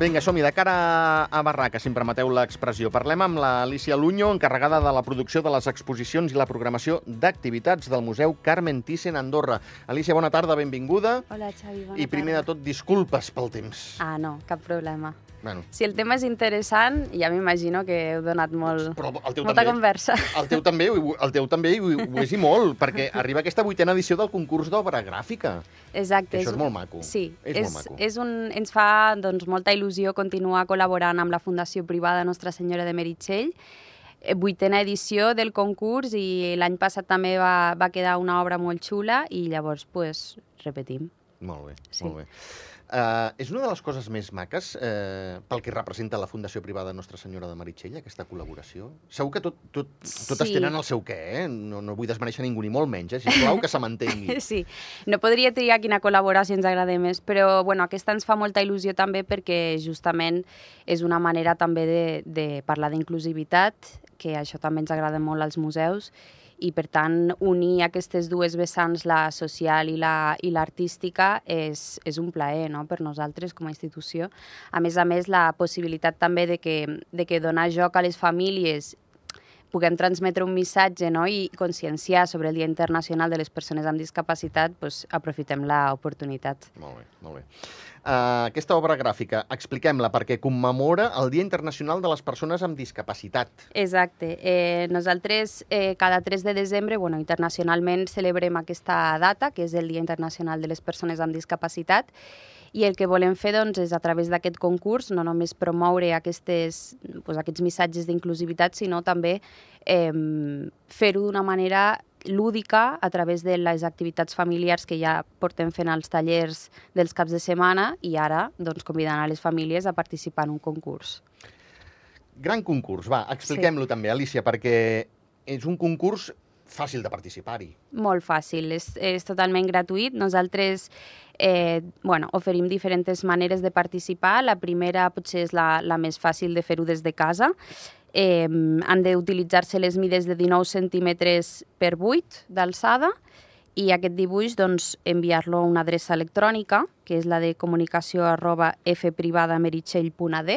Vinga, som-hi. De cara a barraca, si em permeteu l'expressió, parlem amb l'Alicia Luño, encarregada de la producció de les exposicions i la programació d'activitats del Museu Carmen Thyssen Andorra. Alicia, bona tarda, benvinguda. Hola, Xavi, bona I primer tarda. de tot, disculpes pel temps. Ah, no, cap problema. Bueno, Si el tema és interessant, ja m'imagino que heu donat molt, però el teu molta també. conversa. El teu també, el teu també ho, ho és i molt, perquè arriba aquesta vuitena edició del concurs d'obra gràfica. Exacte. Que això és molt maco. Sí, És és, molt maco. és un, ens fa doncs, molta il·lusió continuar col·laborant amb la Fundació Privada Nostra Senyora de Meritxell. Eh, Vuitena edició del concurs i l'any passat també va, va quedar una obra molt xula i llavors pues, repetim. Molt bé, Sí. molt bé. Uh, és una de les coses més maques uh, pel que representa la Fundació Privada Nostra Senyora de Meritxell, aquesta col·laboració? Segur que tot, tot, totes Sí. tenen el seu què, eh? No, no vull desmereixer ningú ni molt menys, eh? Sisplau, que se m'entengui. Sí, no podria triar quina col·laboració ens agrada més, però bueno, aquesta ens fa molta il·lusió també perquè justament és una manera també de, de parlar d'inclusivitat, que això també ens agrada molt als museus, i per tant unir aquestes dues vessants, la social i la i l'artística, és, és un plaer no? per nosaltres com a institució. A més a més, la possibilitat també de que, de que donar joc a les famílies puguem transmetre un missatge no? i conscienciar sobre el Dia Internacional de les Persones amb Discapacitat, doncs aprofitem l'oportunitat. Molt bé, molt bé. Uh, aquesta obra gràfica, expliquem-la, perquè commemora el Dia Internacional de les Persones amb Discapacitat. Exacte. Eh, nosaltres eh, cada 3 de desembre, bueno, internacionalment celebrem aquesta data, que és el Dia Internacional de les Persones amb Discapacitat, i el que volem fer doncs, és a través d'aquest concurs no només promoure aquestes, doncs, aquests missatges d'inclusivitat, sinó també eh, fer-ho d'una manera lúdica a través de les activitats familiars que ja portem fent als tallers dels caps de setmana i ara doncs, convidant a les famílies a participar en un concurs. Gran concurs, va, expliquem-lo sí. també, Alicia, perquè és un concurs fàcil de participar-hi. Molt fàcil, és, és totalment gratuït. Nosaltres eh, bueno, oferim diferents maneres de participar. La primera potser és la, la més fàcil de fer-ho des de casa. Eh, han d'utilitzar-se les mides de 19 centímetres per 8 d'alçada i aquest dibuix doncs, enviar-lo a una adreça electrònica, que és la de comunicació arroba fprivadameritxell.ad.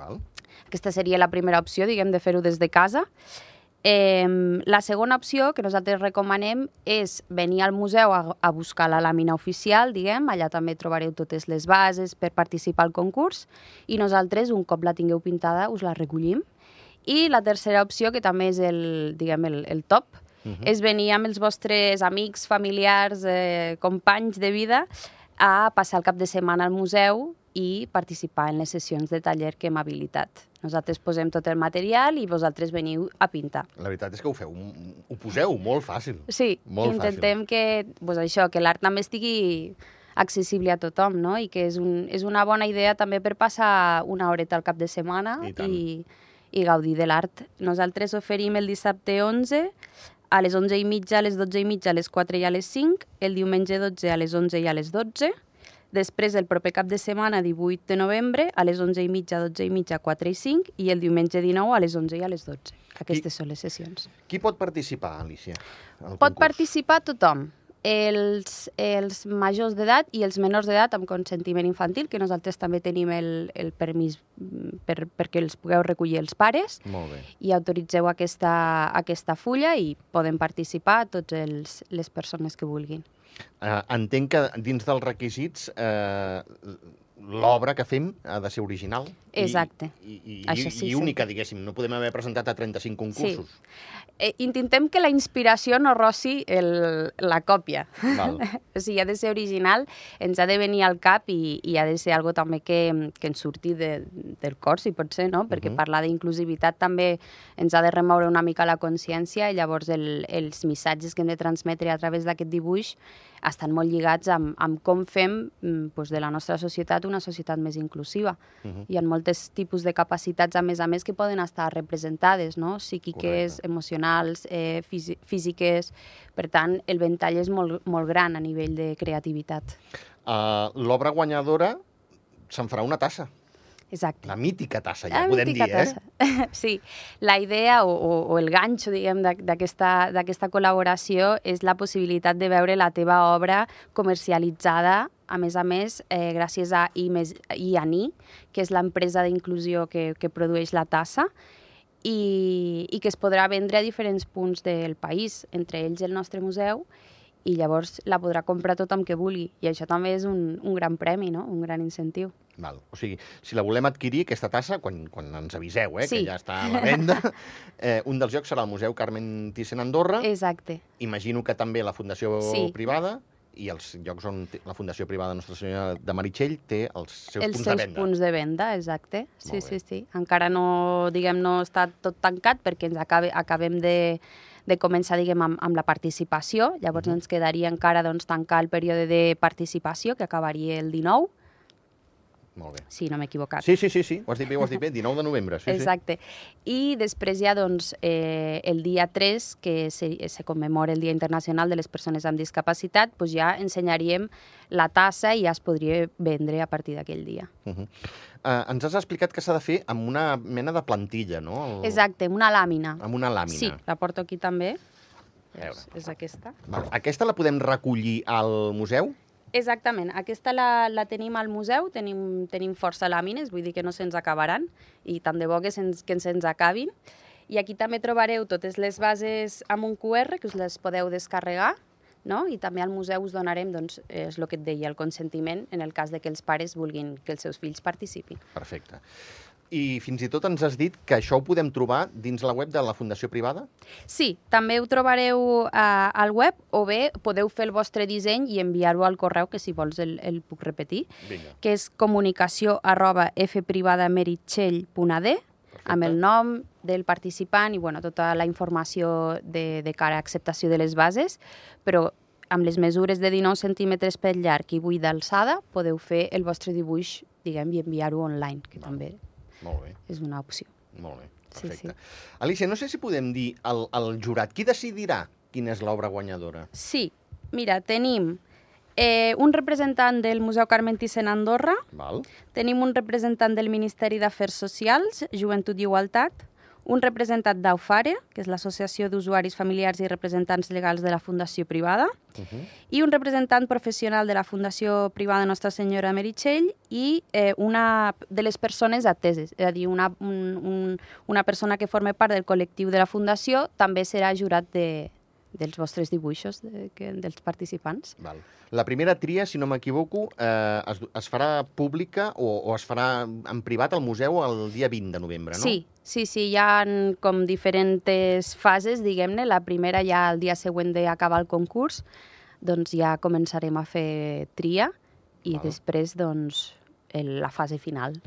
Val? Aquesta seria la primera opció, diguem, de fer-ho des de casa. Eh, la segona opció que nosaltres recomanem és venir al museu a, a buscar la làmina oficial, diguem, allà també trobareu totes les bases per participar al concurs i nosaltres, un cop la tingueu pintada, us la recollim. I la tercera opció, que també és el, diguem, el, el top, uh -huh. és venir amb els vostres amics, familiars, eh, companys de vida a passar el cap de setmana al museu i participar en les sessions de taller que hem habilitat. Nosaltres posem tot el material i vosaltres veniu a pintar. La veritat és que ho feu, ho poseu molt fàcil. Sí, Molt intentem fàcil. que, pues això, que l'art també estigui accessible a tothom, no? I que és, un, és una bona idea també per passar una horeta al cap de setmana I tant. i, i gaudir de l'art. Nosaltres oferim el dissabte 11 a les 11 i mitja, a les 12 i mitja, a les 4 i a les 5, el diumenge 12 a les 11 i a les 12, després el proper cap de setmana, 18 de novembre, a les 11 i mitja, 12 i mitja, 4 i 5, i el diumenge 19 a les 11 i a les 12. Aquestes són les sessions. Qui pot participar, Alicia? al Pot concurs? participar tothom, els, els majors d'edat i els menors d'edat amb consentiment infantil, que nosaltres també tenim el, el permís mm, per, perquè els pugueu recollir els pares Molt bé. i autoritzeu aquesta, aquesta fulla i poden participar tots els, les persones que vulguin. Uh, entenc que dins dels requisits uh, l'obra que fem ha de ser original. Exacte. I, i, Això i, sí, i única, diguéssim. No podem haver presentat a 35 concursos. Eh, intentem que la inspiració no rossi el, la còpia. Val. o sigui, ha de ser original, ens ha de venir al cap i, i ha de ser algo també que, que ens surti de, del cor, si pot ser, no? Perquè Mhm. parlar d'inclusivitat també ens ha de remoure una mica la consciència i llavors el, els missatges que hem de transmetre a través d'aquest dibuix estan molt lligats amb, amb com fem mm, doncs, de la nostra societat una societat més inclusiva. Mhm. Hi ha moltes tipus de capacitats, a més a més, que poden estar representades, no? psíquiques, Correcte. emocionals, eh, fisi- físiques... Per tant, el ventall és molt, molt gran a nivell de creativitat. Uh, L'obra guanyadora se'n farà una tassa. Exacte. La mítica tassa, ja La podem dir, eh? tassa. Sí, la idea o, o, o el ganxo, diguem, d'aquesta d'aquesta col·laboració és la possibilitat de veure la teva obra comercialitzada a més a més, eh, gràcies a IANI, que és l'empresa d'inclusió que, que produeix la tassa, i, i que es podrà vendre a diferents punts del país, entre ells el nostre museu, i llavors la podrà comprar tothom que vulgui. I això també és un, un gran premi, no? un gran incentiu. Val. O sigui, si la volem adquirir, aquesta tassa, quan, quan ens aviseu, eh, Sí. que ja està a la venda, eh, un dels llocs serà el Museu Carmen Thyssen Andorra. Exacte. Imagino que també la Fundació Sí. Privada i els llocs on la Fundació Privada Nostra Senyora de Meritxell té els seus els punts seus de venda. punts de venda, exacte. Sí, sí, sí. Encara no, diguem, no està tot tancat perquè ens acabe, acabem de, de començar, diguem, amb, amb la participació. Llavors Mhm. ens quedaria encara doncs, tancar el període de participació, que acabaria el 19, Molt bé. si no m'he equivocat. Sí, sí, sí, sí, ho has dit bé, ho has dit bé, 19 de novembre. Sí, Exacte. I després hi ha doncs, eh, el dia 3, que se, se commemora el Dia Internacional de les Persones amb Discapacitat, doncs ja ensenyaríem la tassa i ja es podria vendre a partir d'aquell dia. sí. Uh -huh. uh, ens has explicat que s'ha de fer amb una mena de plantilla, no? El... Exacte, una làmina. Amb una làmina. Sí, la porto aquí també. És, és aquesta. Val. Aquesta la podem recollir al museu? Exactament, aquesta la, la tenim al museu, tenim, tenim força làmines, vull dir que no se'ns acabaran, i tant de bo que se'ns que se'ns acabin. I aquí també trobareu totes les bases amb un QR, que us les podeu descarregar, no? i també al museu us donarem, doncs, és el que et deia, el consentiment en el cas de que els pares vulguin que els seus fills participin. Perfecte. I fins i tot ens has dit que això ho podem trobar dins la web de la Fundació Privada? Sí, també ho trobareu uh, al web o bé podeu fer el vostre disseny i enviar-ho al correu, que si vols el, el puc repetir, Vinga. que és comunicació arroba fprivadameritxell.ad amb el nom del participant i bueno, tota la informació de, de cara a acceptació de les bases, però amb les mesures de 19 centímetres per llarg i 8 d'alçada podeu fer el vostre dibuix diguem, i enviar-ho online, que Val. també Molt bé, és una opció. molt bé. Sí, Perfecte. Alicia, no sé si podem dir al, al jurat, qui decidirà quina és l'obra guanyadora? Sí, mira, tenim eh, un representant del Museu Carmen Thyssen a Andorra, Val? Tenim un representant del Ministeri d'Afers Socials, Joventut i Igualtat, un representant d'AUFARE, que és l'Associació d'Usuaris Familiars i Representants Legals de la Fundació Privada, Uh -huh. i un representant professional de la Fundació Privada Nostra Senyora Meritxell i eh, una de les persones ateses, és a dir, una, un, un, una persona que forma part del col·lectiu de la Fundació també serà jurat de, dels vostres dibuixos de, que, dels participants. Val. La primera tria, si no m'equivoco, eh, es, es farà pública o, o es farà en privat al museu el dia 20 de novembre, no? Sí, sí, sí, hi ha com diferents fases, diguem-ne. La primera ja el dia següent d'acabar el concurs, doncs ja començarem a fer tria i Val. després, doncs, el, la fase final.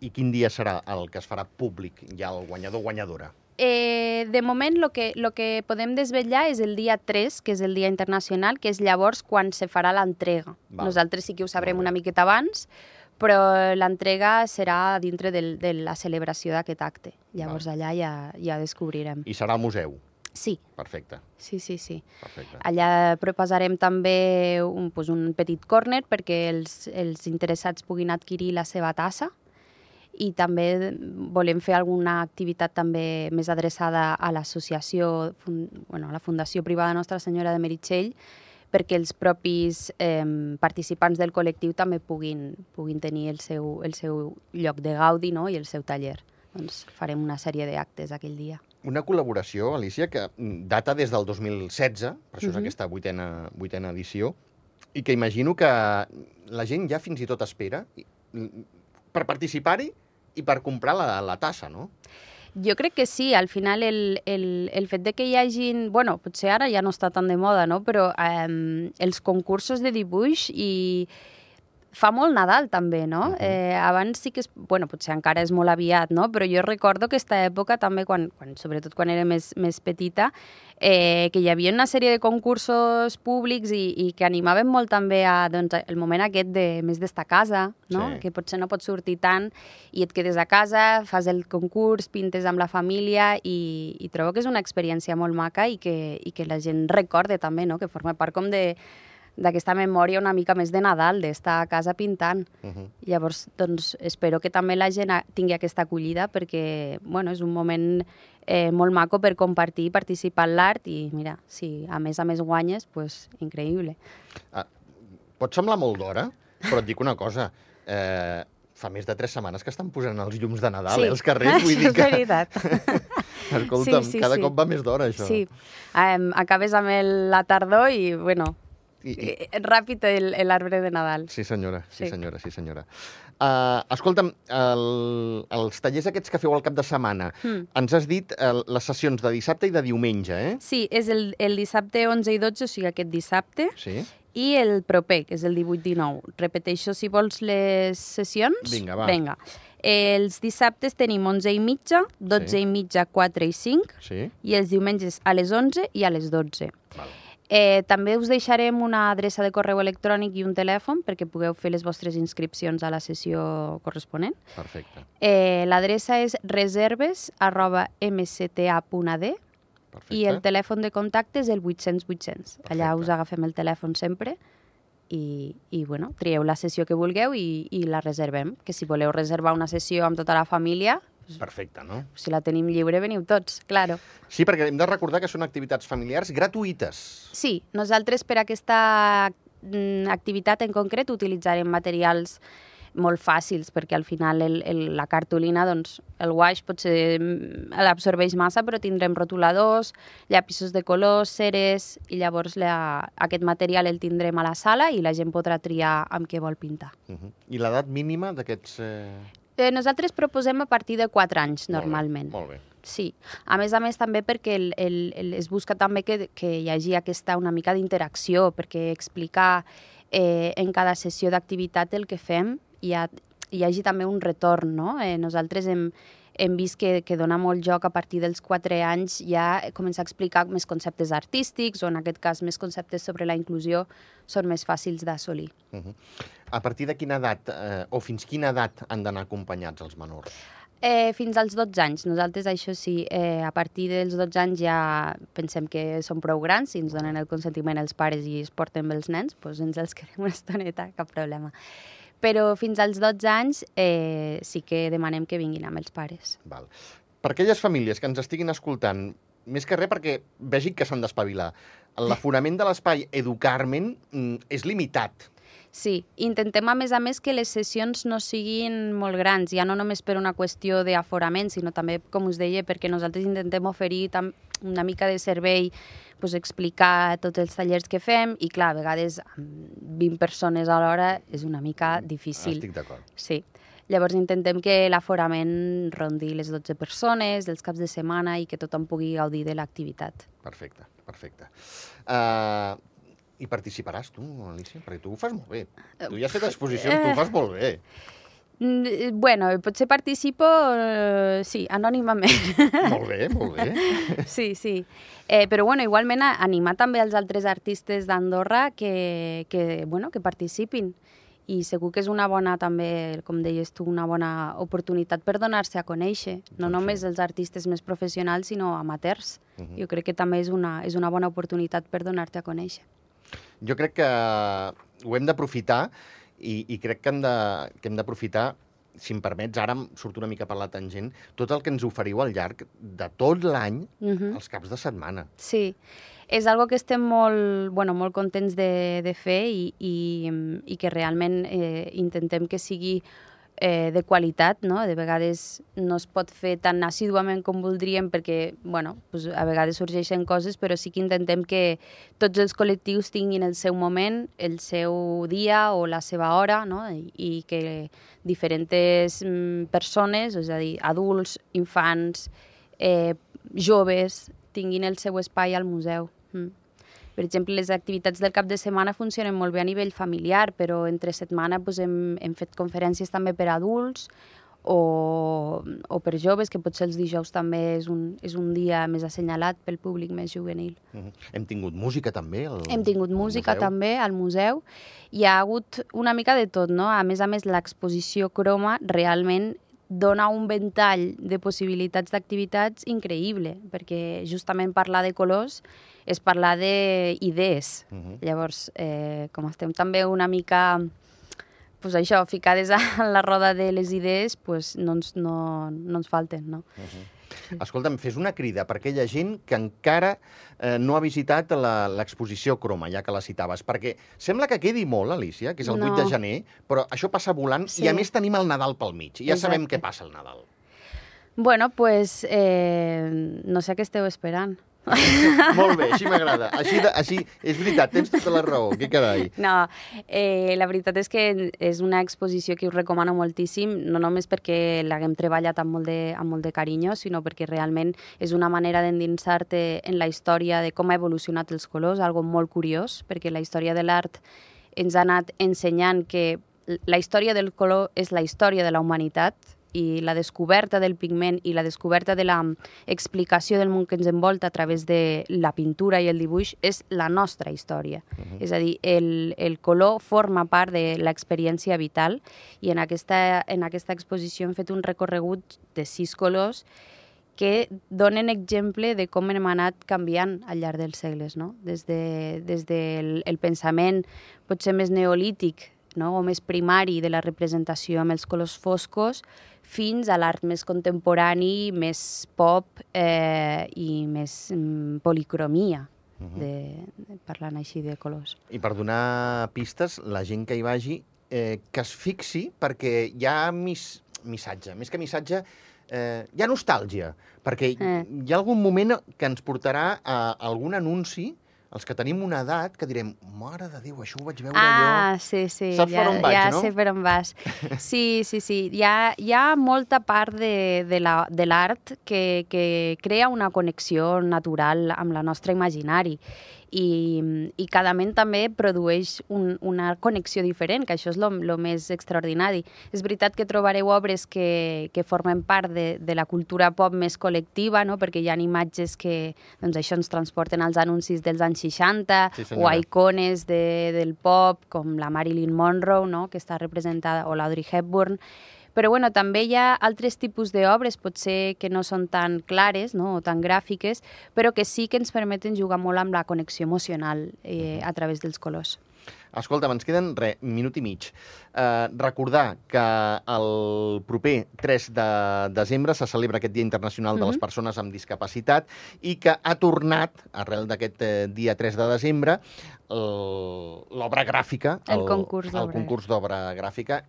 I quin dia serà el que es farà públic ja el guanyador o guanyadora? Eh, de moment, el que, lo que podem desvetllar és el dia 3, que és el Dia Internacional, que és llavors quan se farà l'entrega. Val. Nosaltres sí que ho sabrem una miqueta abans, però l'entrega serà dintre del, de la celebració d'aquest acte. Llavors allà ja, ja descobrirem. I serà al museu. Sí, Perfecte, sí, sí, sí. perfecte. Allà proposarem també un, pues, un petit corner perquè els, els interessats puguin adquirir la seva tassa i també volem fer alguna activitat també més adreçada a l'associació, bueno, a la Fundació Privada Nostra Senyora de Meritxell, perquè els propis eh, participants del col·lectiu també puguin, puguin tenir el seu, el seu lloc de gaudi no? i el seu taller. Doncs farem una sèrie d'actes aquell dia. Una col·laboració, Alicia, que mm, data des del 2016, per això és Mhm. aquesta vuitena, vuitena edició, i que imagino que la gent ja fins i tot espera mm, per participar-hi i per comprar la, la tassa, no? Jo crec que sí, al final el, el, el fet de que hi hagin... bueno, potser ara ja no està tan de moda, no? però eh, els concursos de dibuix i fa molt Nadal també, no? Mhm. eh, abans sí que, és, bueno, potser encara és molt aviat, no? però jo recordo aquesta època també, quan, quan, sobretot quan era més, més petita, eh, que hi havia una sèrie de concursos públics i, i que animaven molt també a, doncs, el moment aquest de més d'estar a casa, no? Sí. que potser no pots sortir tant i et quedes a casa, fas el concurs, pintes amb la família i, i trobo que és una experiència molt maca i que, i que la gent recorde també, no? que forma part com de d'aquesta memòria una mica més de Nadal, d'estar a casa pintant. Uh -huh. Llavors, doncs, espero que també la gent tingui aquesta acollida perquè, bueno, és un moment eh, molt maco per compartir i participar en l'art i, mira, si a més a més guanyes, pues, increïble. pot semblar molt d'hora, però et dic una cosa. Eh, fa més de tres setmanes que estan posant els llums de Nadal, Sí, eh, als carrers. Vull dir això és que, veritat. escolta'm, Sí, sí, cada sí. cop va més d'hora, això. Sí, um, acabes amb el, la tardor i, bueno, I, i, eh, ràpid el- l'arbre de Nadal. Sí, senyora, sí, Sí. senyora, sí, senyora. Uh, escolta'm, el, els tallers aquests que feu al cap de setmana, Mm. ens has dit uh, les sessions de dissabte i de diumenge, eh? Sí, és el, el dissabte 11 i 12, o sigui, aquest dissabte, Sí? i el proper, que és el 18-19. Repeteixo, si vols, les sessions. Vinga, va. Vinga. Els dissabtes tenim 11 i mitja, 12 Sí. i mitja, 4 i 5, Sí? i els diumenges a les 11 i a les 12. Val. Eh, també us deixarem una adreça de correu electrònic i un telèfon perquè pugueu fer les vostres inscripcions a la sessió corresponent. Perfecte, Eh, L'adreça és reserves arroba mcta.ad perfecte. i el telèfon de contacte és el 800-800. Allà us agafem el telèfon sempre i, i bueno, trieu la sessió que vulgueu i, i la reservem. Que si voleu reservar una sessió amb tota la família, Perfecte, no? si la tenim lliure, veniu tots, claro. Sí, perquè hem de recordar que són activitats familiars gratuïtes. Sí, nosaltres per aquesta mm, activitat en concret utilitzarem materials molt fàcils, perquè al final el, el, la cartolina, doncs, el wash potser mm, l'absorbeix massa, però tindrem rotuladors, llapisos de colors, ceres, i llavors la, aquest material el tindrem a la sala i la gent podrà triar amb què vol pintar. Uh -huh. I l'edat mínima d'aquests... Eh... Eh, nosaltres proposem a partir de 4 anys, Molt bé, normalment. Molt bé. Sí, a més a més també perquè el, el, el, es busca també que, que hi hagi aquesta una mica d'interacció, perquè explicar eh, en cada sessió d'activitat el que fem hi, ha, hi hagi també un retorn, no? Eh, nosaltres hem, hem vist que, que dona molt joc a partir dels 4 anys ja començar a explicar més conceptes artístics o en aquest cas més conceptes sobre la inclusió són més fàcils d'assolir. Uh -huh. A partir de quina edat, eh, o fins quina edat han d'anar acompanyats els menors? Eh, fins als 12 anys. Nosaltres, això sí, eh, a partir dels 12 anys ja pensem que són prou grans, si ens donen el consentiment els pares i es porten bé els nens, doncs ens els quedem una estoneta, cap problema. Però fins als 12 anys eh, sí que demanem que vinguin amb els pares. Val. Per aquelles famílies que ens estiguin escoltant, més que res perquè vegin que s'han d'espavilar, l'aforament de l'espai Educarmen mm, és limitat. Sí, intentem a més a més que les sessions no siguin molt grans, ja no només per una qüestió d'aforament, sinó també, com us deia, perquè nosaltres intentem oferir una mica de servei, pues, explicar tots els tallers que fem i, clar, a vegades amb 20 persones a l'hora és una mica difícil. Estic d'acord. Sí. Llavors intentem que l'aforament rondi les 12 persones, els caps de setmana i que tothom pugui gaudir de l'activitat. Perfecte, perfecte. Uh, I participaràs tu, Alicia? Perquè tu ho fas molt bé. Tu ja has fet exposicions, tu ho fas molt bé. Mm, eh, Bueno, potser participo, eh, sí, anònimament. molt bé, molt bé. Sí, sí. Eh, però bueno, igualment animar també els altres artistes d'Andorra que, que, bueno, que participin. I segur que és una bona, també, com deies tu, una bona oportunitat per donar-se a conèixer. No Doncs sí. només els artistes més professionals, sinó amateurs. Mhm. Jo crec que també és una, és una bona oportunitat per donar-te a conèixer. Jo crec que ho hem d'aprofitar i, i crec que hem d'aprofitar, si em permets, ara em surt una mica per la tangent, tot el que ens oferiu al llarg de tot l'any, Mhm. els caps de setmana. Sí, és algo que estem molt, bueno, molt contents de, de fer i, i, i que realment eh, intentem que sigui eh, de qualitat, no? De vegades no es pot fer tan assíduament com voldríem perquè, bueno, pues a vegades sorgeixen coses, però sí que intentem que tots els col·lectius tinguin el seu moment, el seu dia o la seva hora, no? I, i que diferents mm, persones, és a dir, adults, infants, eh, joves, tinguin el seu espai al museu. Mm. Per exemple, les activitats del cap de setmana funcionen molt bé a nivell familiar, però entre setmana doncs, hem, hem fet conferències també per adults o, o per joves, que potser els dijous també és un, és un dia més assenyalat pel públic més juvenil. Uh -huh. Hem tingut música també al Hem tingut música museu. també al museu. Hi ha hagut una mica de tot, no? A més a més, l'exposició croma realment dona un ventall de possibilitats d'activitats increïble, perquè justament parlar de colors és parlar d'idees. Uh -huh. Llavors, eh, com estem també una mica pues això, ficades a la roda de les idees, pues no ens, no, no ens falten, no? Uh -huh. Sí. Escolta'm, fes una crida per aquella gent que encara eh, no ha visitat la- l'exposició Croma, ja que la citaves, perquè sembla que quedi molt, Alicia, que és el No. 8 de gener, però això passa volant Sí. i a més tenim el Nadal pel mig. Ja sabem Exacte. què passa al Nadal. Bueno, pues eh, no sé què esteu esperant. Molt bé, així m'agrada. Així, de, així, és veritat, tens tota la raó, que carai. No, eh, la veritat és que és una exposició que us recomano moltíssim, no només perquè l'haguem treballat amb molt, de, amb molt de carinyo, sinó perquè realment és una manera d'endinsar-te en la història de com ha evolucionat els colors, algo molt curiós, perquè la història de l'art ens ha anat ensenyant que la història del color és la història de la humanitat i la descoberta del pigment i la descoberta de la explicació del món que ens envolta a través de la pintura i el dibuix és la nostra història. Uh -huh. És a dir, el, el color forma part de l'experiència vital i en aquesta, en aquesta exposició hem fet un recorregut de sis colors que donen exemple de com hem anat canviant al llarg dels segles, no? Des, de, des del el pensament potser més neolític no? o més primari de la representació amb els colors foscos fins a l'art més contemporani, més pop eh, i més mm, policromia, uh -huh. de, de, parlant així de colors. I per donar pistes, la gent que hi vagi, eh, que es fixi, perquè hi ha mis, missatge. Més que missatge, eh, hi ha nostàlgia, perquè Eh. hi ha algun moment que ens portarà a algun anunci els que tenim una edat que direm, mare de Déu, això ho vaig veure Ah, allò. sí, sí. Saps ja, per on vaig, ja no? sé per on vas. Sí, sí, sí. Hi ha, hi ha molta part de, de la- de l'art que, que crea una connexió natural amb la nostra imaginari i, i cada ment també produeix un, una connexió diferent, que això és el més extraordinari. És veritat que trobareu obres que, que formen part de, de la cultura pop més col·lectiva, no? perquè hi ha imatges que doncs, això ens transporten als anuncis dels anys 60 Sí, o a icones de, del pop, com la Marilyn Monroe, no? que està representada, o l'Audrey Hepburn, però bueno, també hi ha altres tipus d'obres, potser que no són tan clares no? o tan gràfiques, però que sí que ens permeten jugar molt amb la connexió emocional eh, a través dels colors. Escolta, ens queden, re, minut i mig. Eh, recordar que el proper 3 de desembre se celebra aquest Dia Internacional de les. Persones amb Discapacitat i que ha tornat, arrel d'aquest eh, dia 3 de desembre, l'obra gràfica, El el concurs d'obra gràfica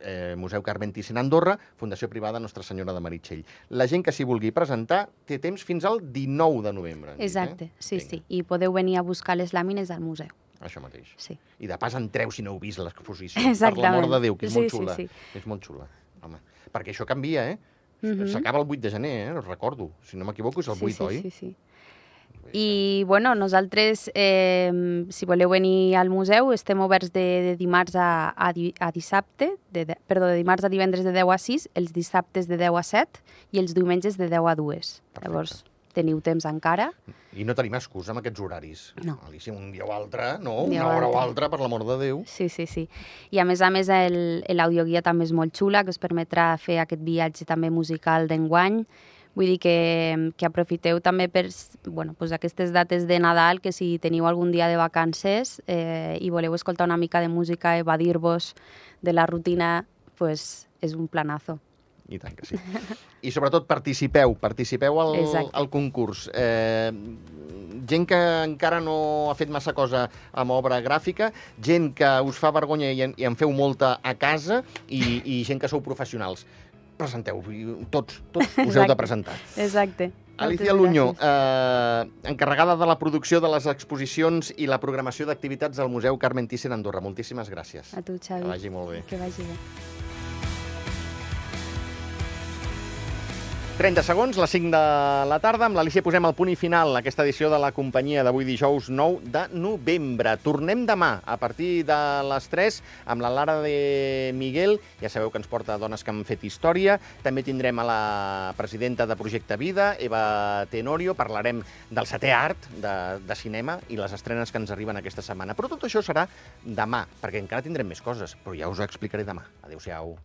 eh, Museu Carmen Thyssen Andorra, Fundació Privada Nostra Senyora de Meritxell. La gent que s'hi vulgui presentar té temps fins al 19 de novembre. hem dit, Exacte, eh? sí, Vinga, sí. I podeu venir a buscar les làmines al museu. Això mateix. Sí. I de pas entreu si no heu vist l'exposició. Exactament. Per l'amor de Déu, que és Sí, molt sí, xula. sí. És molt xula, home. Perquè això canvia, eh? Mhm. S'acaba el 8 de gener, eh? Recordo. Si no m'equivoco, és el 8, sí, oi? Sí, sí. I, bueno, nosaltres, eh, si voleu venir al museu, estem oberts de, de dimarts a, a, di, a dissabte, de, de, perdó, de dimarts a divendres de 10 a 6, els dissabtes de 10 a 7 i els diumenges de 10 a 2. Perfecte. Llavors, teniu temps encara. I no tenim excusa amb aquests horaris. No. Alicia, un dia o altre, no? Un dia Una hora o altra, per l'amor de Déu. Sí, sí, sí. I a més a més l'audioguia també és molt xula, que us permetrà fer aquest viatge també musical d'enguany. Vull dir que, que aprofiteu també per bueno, pues aquestes dates de Nadal, que si teniu algun dia de vacances eh, i voleu escoltar una mica de música, evadir-vos de la rutina, pues és un planazo. I tant que sí. I sobretot participeu, participeu al, Exacte. al concurs. Eh, gent que encara no ha fet massa cosa amb obra gràfica, gent que us fa vergonya i en, i en feu molta a casa i, i gent que sou professionals. Presenteu, tots, tots us heu de presentar. Exacte. Alicia Luño, eh, encarregada de la producció de les exposicions i la programació d'activitats del Museu Carmen Thyssen Andorra. Moltíssimes gràcies. A tu, Xavi. Que vagi molt bé. Que vagi bé. 30 segons, les 5 de la tarda. Amb l'Alicia posem el punt i final a aquesta edició de la companyia d'avui dijous 9 de novembre. Tornem demà a partir de les 3 amb la Lara de Miguel. Ja sabeu que ens porta dones que han fet història. També tindrem a la presidenta de Projecte Vida, Eva Tenorio. Parlarem del setè art de, de cinema i les estrenes que ens arriben aquesta setmana. Però tot això serà demà, perquè encara tindrem més coses, però ja us ho explicaré demà. Adéu-siau.